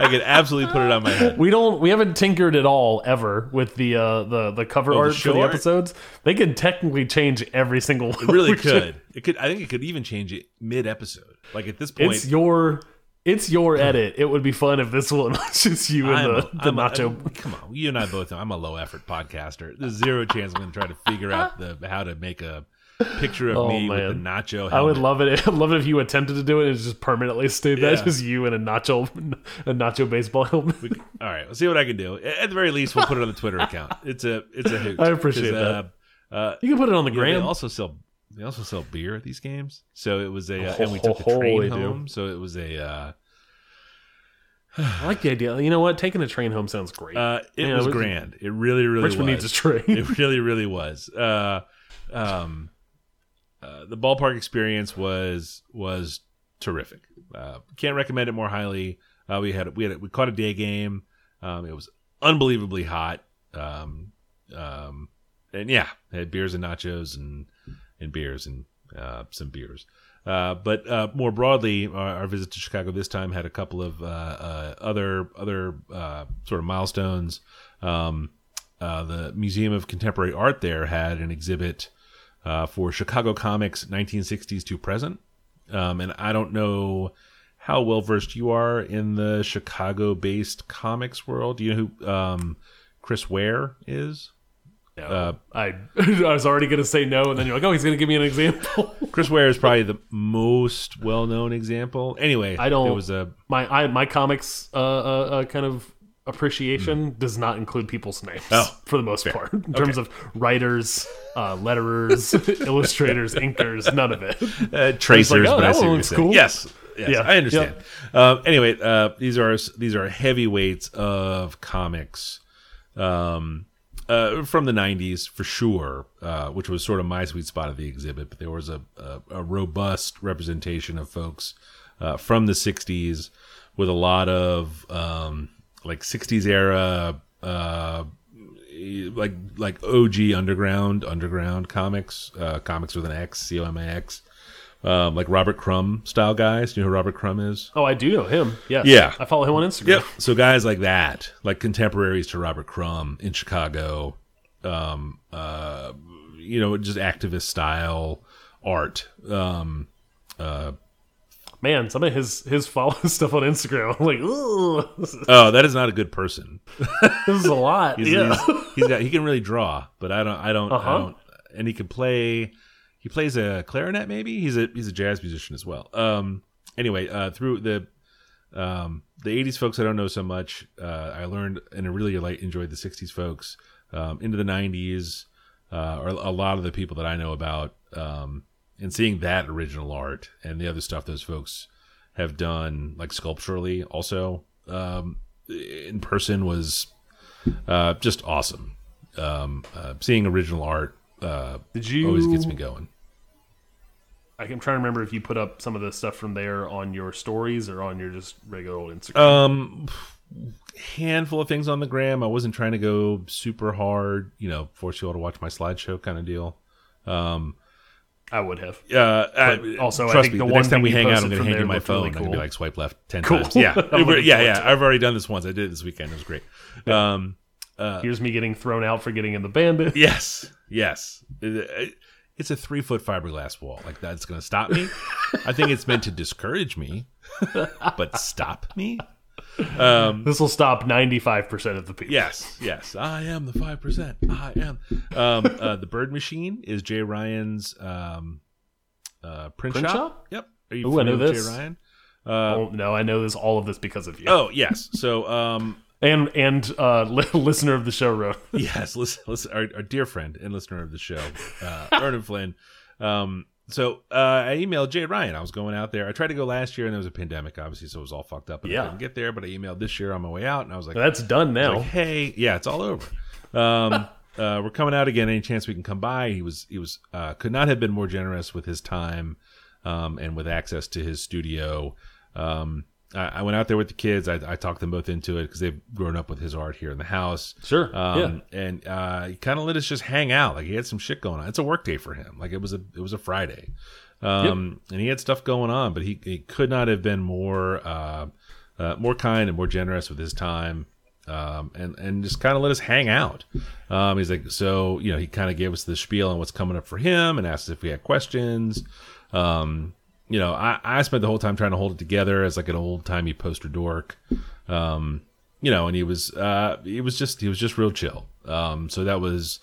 I could absolutely put it on my head. we don't. We haven't tinkered at all ever with the uh, the the cover Oh, the art for show the art? episodes. They could technically change every single. It really could. It could. I think it could even change it mid episode. Like at this point, It's your. It's your edit. It would be fun if this one was just you and I'm the, a- the I'm a- nacho. I'm- come on, you and I both know I'm a low effort podcaster. There's zero chance I'm going to try to figure out the how to make a picture of Oh, me with a nacho. Helmet. I would love it. I'd love it if you attempted to do it and it just permanently stayed that Yeah. just you and a nacho a nacho baseball helmet. All right, we'll see what I can do. At the very least, we'll put it on the Twitter account. It's a it's a hoot. I appreciate 'Cause, Uh, uh, You can put it on the you know, they also sell they also sell beer at these games. So it was a uh, and we took the Oh, train they do. home. So it was a uh, I like the idea. You know what? Taking a train home sounds great. uh, it was we- grand. It really really Richmond was. needs a train. it really really was. Uh, um, uh, the ballpark experience was was terrific. Uh, can't recommend it more highly. Uh, we had we had we caught a day game. Um, it was unbelievably hot. Um, um, and yeah, had beers and nachos and and beers and uh, some beers. Uh, but uh, more broadly, our, our visit to Chicago this time had a couple of uh, uh, other other sort of milestones. Um, the Museum of Contemporary Art there had an exhibit uh, for Chicago comics 1960s to present. Um, and I don't know how well versed you are in the Chicago based comics world. Do you know who um, Chris Ware is? No. Uh, I I was already gonna say no, and then you're like, oh, he's gonna give me an example. Chris Ware is probably the most well known example. Anyway, I don't- It was a my I, my comics uh, uh, uh, kind of appreciation does not include people's names. Oh, for the most part in terms of writers, uh, letterers, illustrators, inkers, none of it. uh, tracers, oh, but I that see what one you're looks saying. cool. Yes, yes, Yeah, I understand. Um, anyway, uh, these are these are heavyweights of comics um, uh, from the '90s for sure, uh, which was sort of my sweet spot of the exhibit. But there was a, a, a robust representation of folks uh, from the '60s with a lot of um, like '60s era. Uh, like like OG underground underground comics, uh, comics with an X, C O M A X, um, like Robert Crumb style guys. Do you know who Robert Crumb is? Oh, I do know him. Yes. Yeah. I follow him on Instagram. Yep. So guys like that, like contemporaries to Robert Crumb in Chicago, um, uh, you know, just activist style art. Um, Man, some of his his follow stuff on Instagram. I'm like, ooh, oh, that is not a good person. this is a lot. He's, yeah. he's, he's got he can really draw, but I don't I don't Uh-huh. I don't and he can play he plays a clarinet maybe. He's a he's a jazz musician as well. Um anyway, uh through the um the 80s folks I don't know so much. Uh I learned and I really like enjoyed the 60s folks. Um into the 90s uh or a lot of the people that I know about um and seeing that original art and the other stuff those folks have done like sculpturally also um in person was uh, just awesome. Um, uh, seeing original art uh, Did you? always gets me going. I'm trying to remember if you put up some of the stuff from there on your stories or on your just regular old Instagram. Um, handful of things on the gram. I wasn't trying to go super hard, you know, force you all to watch my slideshow kind of deal. Um, I would have. uh, I- also, I trust think me, the the one next time we hang out, I'm going to hand you my phone. really I'm going to be like, swipe left 10 Cool. times. Yeah. It- yeah, yeah. I've already done this once. I did it this weekend. It was great. Um, Here's me getting thrown out for getting in the bandit. Yes, yes. It- It's a three foot fiberglass wall. Like that's going to stop me. I think it's meant to discourage me, but stop me. This will stop 95% of the people. Yes, yes. I am the five percent. I am. Um, uh, the Bird Machine is Jay Ryan's um, uh, print, Print shop. shop? Yep. Are you Ooh, I know familiar with this. Jay Ryan? Oh, no, I know this all of this because of you. Oh yes. So um, And and uh, li listener of the show wrote. yes, listen, listen, our, our dear friend and listener of the show, uh, Vernon Flynn. Um, so uh, I emailed Jay Ryan. I was going out there. I tried to go last year, and there was a pandemic, obviously, so it was all fucked up. And Yeah. I couldn't get there. But I emailed this year on my way out, and I was like, That's done now. like, hey, yeah, it's all over. Um, uh, we're coming out again. Any chance we can come by? He was, he was, uh, could not have been more generous with his time, um, and with access to his studio. Um, I, I went out there with the kids. I, I talked them both into it because they've grown up with his art here in the house. Sure, Um, and, uh, he kind of let us just hang out. Like he had some shit going on. It's a work day for him. Like it was a, it was a Friday. Um, and he had stuff going on, but he, he could not have been more, uh, uh, more kind and more generous with his time um, and and just kind of let us hang out. Um, he's like, so you know, he kind of gave us the spiel on what's coming up for him, and asked us if we had questions. Um, you know, I, I spent the whole time trying to hold it together as like an old timey poster dork. Um, you know, and he was uh, he was just he was just real chill. Um, so that was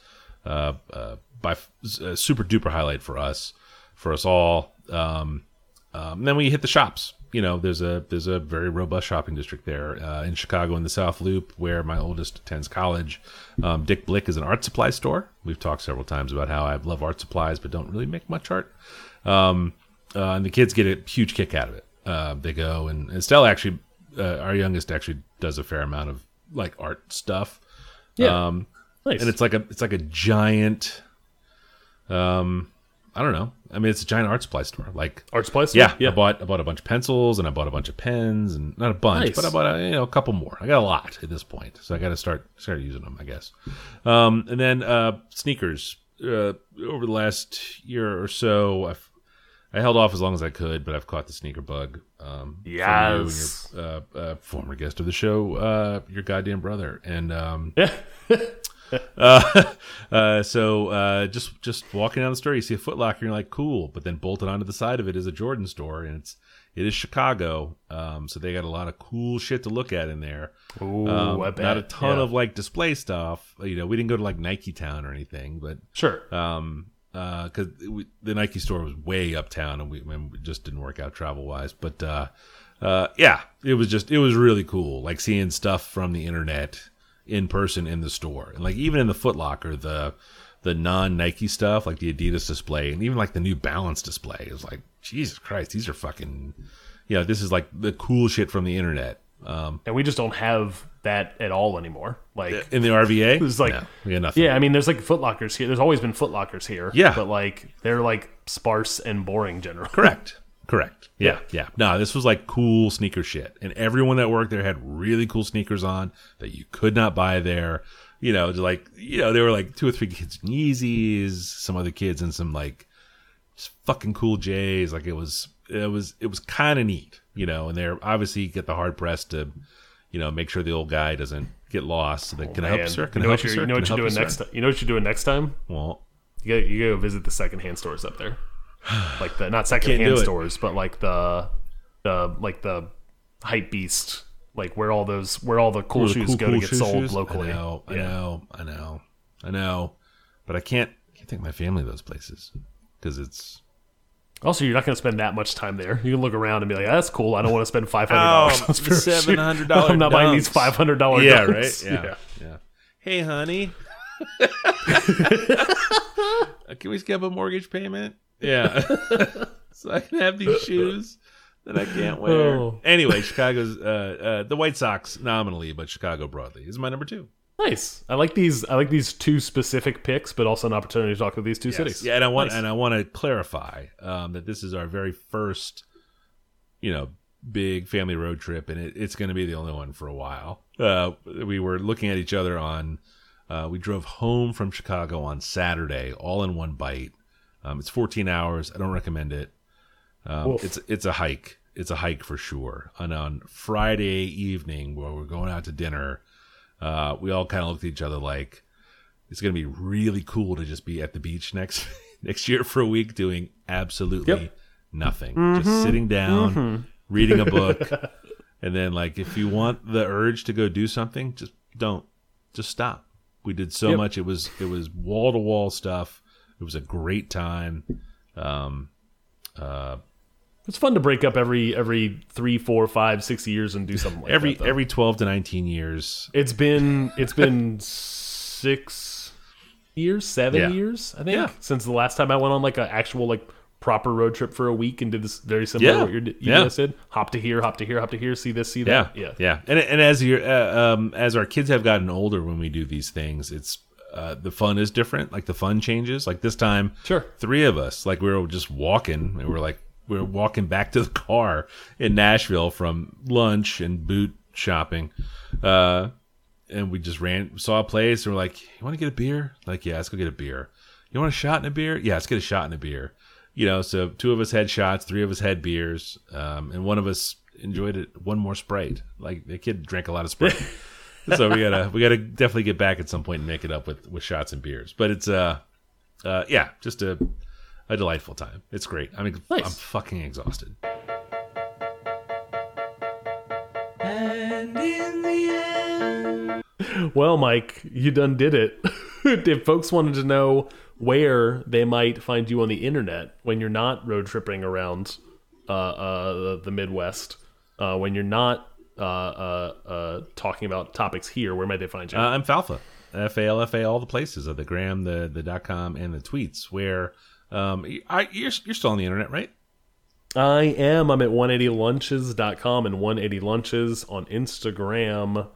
uh, uh, by f- a super duper highlight for us, for us all. Um, um, then we hit the shops. You know, there's a there's a very robust shopping district there uh, in Chicago in the South Loop, where my oldest attends college. Um, Dick Blick is an art supply store. We've talked several times about how I love art supplies, but don't really make much art. Uh, and the kids get a huge kick out of it. Uh, they go and, Estelle actually, uh, our youngest actually does a fair amount of like art stuff. Yeah. Um, nice. and it's like a it's like a giant um i don't know i mean it's a giant art supply store like art supplies. yeah, yeah. I bought I bought a bunch of pencils and I bought a bunch of pens and not a bunch, Nice. but I bought a, you know a couple more. I got a lot at this point, so I got to start start using them, I guess. Um, and then uh, sneakers. Uh, over the last year or so, I've I held off as long as I could, but I've caught the sneaker bug. Um, from you Yes. your, uh, uh, former guest of the show, uh, your goddamn brother, and um, Yeah. uh, uh, so uh, just just walking down the store, you see a Foot Locker, you're like, cool. But then bolted onto the side of it is a Jordan store, and it's it is Chicago, um, so they got a lot of cool shit to look at in there. Ooh, Um, I bet. not a ton Yeah. of like display stuff. You know, we didn't go to like Nike Town or anything, but Sure. um, because the Nike store was way uptown, and we, and we just didn't work out travel wise. But uh, uh, yeah, it was just it was really cool, like seeing stuff from the internet in person in the store, and like even in the Foot Locker, the the non Nike stuff, like the Adidas display, and even like the New Balance display, it was like Jesus Christ, these are fucking, you know, this is like the cool shit from the internet. Um, and we just don't have that at all anymore. Like, in the RVA, It's like- no, we got nothing. yeah, I mean, there's like Footlockers here. There's always been Footlockers here. Yeah. but like they're like sparse and boring generally. Correct. Correct. Yeah, yeah. No, this was like cool sneaker shit. And everyone that worked there had really cool sneakers on that you could not buy there. You know, like, you know, there were like two or three kids in Yeezys, some other kids in some like fucking cool J's. Like it was, it was, it was kind of neat, you know, and they're obviously get the hard press to, you know, make sure the old guy doesn't get lost. So they, oh, can I help you, sir? Can you know I help you, sir? you know what you're doing you, next time. You know what you're doing next time. Well, You go, you go visit the secondhand stores up there, like the not secondhand stores, but like the the like the hype beast, like where all those where all the cool Ooh, the shoes cool, go cool to get shoe sold shoes? locally. I know, I know, I know, I know, but I can't can't take my family to those places because it's Also, you're not going to spend that much time there. You can look around and be like, "That's cool. I don't want to spend five hundred dollars Oh, pair shoes. $700 I'm not buying these five hundred dollars. yeah, right, yeah, yeah. Hey, honey, Uh, can we skip a mortgage payment? Yeah, so I can have these shoes. that I can't wear. Oh. Anyway, Chicago's uh, uh, the White Sox nominally, but Chicago broadly is my number two. Nice. I like these. I like these two specific picks, but also an opportunity to talk about these two cities. Yeah, and I want Nice. and I want to clarify um, that this is our very first, you know, big family road trip, and it, it's going to be the only one for a while. Uh, we were looking at each other on. Uh, we drove home from Chicago on Saturday, all in one bite. Um, it's 14 hours. I don't recommend it. Um, it's it's a hike. It's a hike for sure. And on Friday evening, where we're going out to dinner, uh, we all kind of looked at each other like it's going to be really cool to just be at the beach next next year for a week doing absolutely Yep. nothing, Mm-hmm. just sitting down, reading a book, and then like if you want the urge to go do something, just don't, just stop. We did so Yep. much. It was it was wall to wall stuff. It was a great time. Um, uh, It's fun to break up every every three, four, five, six years and do something like every that. every twelve to nineteen years. It's been it's been six years, seven Yeah. years, I think, Yeah. since the last time I went on like an actual like proper road trip for a week and did this very similar Yeah. to what you're, you Yeah. guys did. Hop to here, hop to here, hop to here, see this, see that. Yeah, yeah. yeah. And and as you uh, um, as our kids have gotten older, when we do these things, it's uh, the fun is different. Like the fun changes. Like this time, Sure. three of us, like we were just walking, and we're like we are walking back to the car in Nashville from lunch and boot shopping. Uh, and we just ran, saw a place, and we're like, "You want to get a beer?" Like, yeah, let's go get a beer. You want a shot and a beer? Yeah, let's get a shot and a beer. You know, so two of us had shots, three of us had beers, um, and one of us enjoyed it. One more Sprite. Like the kid drank a lot of Sprite, so we gotta we gotta definitely get back at some point and make it up with with shots and beers. But it's uh, uh, yeah, just a a delightful time. It's great. I mean, Nice. I'm fucking exhausted. Well, Mike, you done did it. if folks wanted to know where they might find you on the internet when you're not road tripping around uh, uh, the, the Midwest, uh, when you're not uh, uh, uh, talking about topics here, where might they find you? Uh, I'm Falfa, F A L F A, all the places of the gram, the the dot com, and the tweets. Where um, I, you're you're still on the internet, right? I am. I'm at 180lunches.com and 180lunches on Instagram.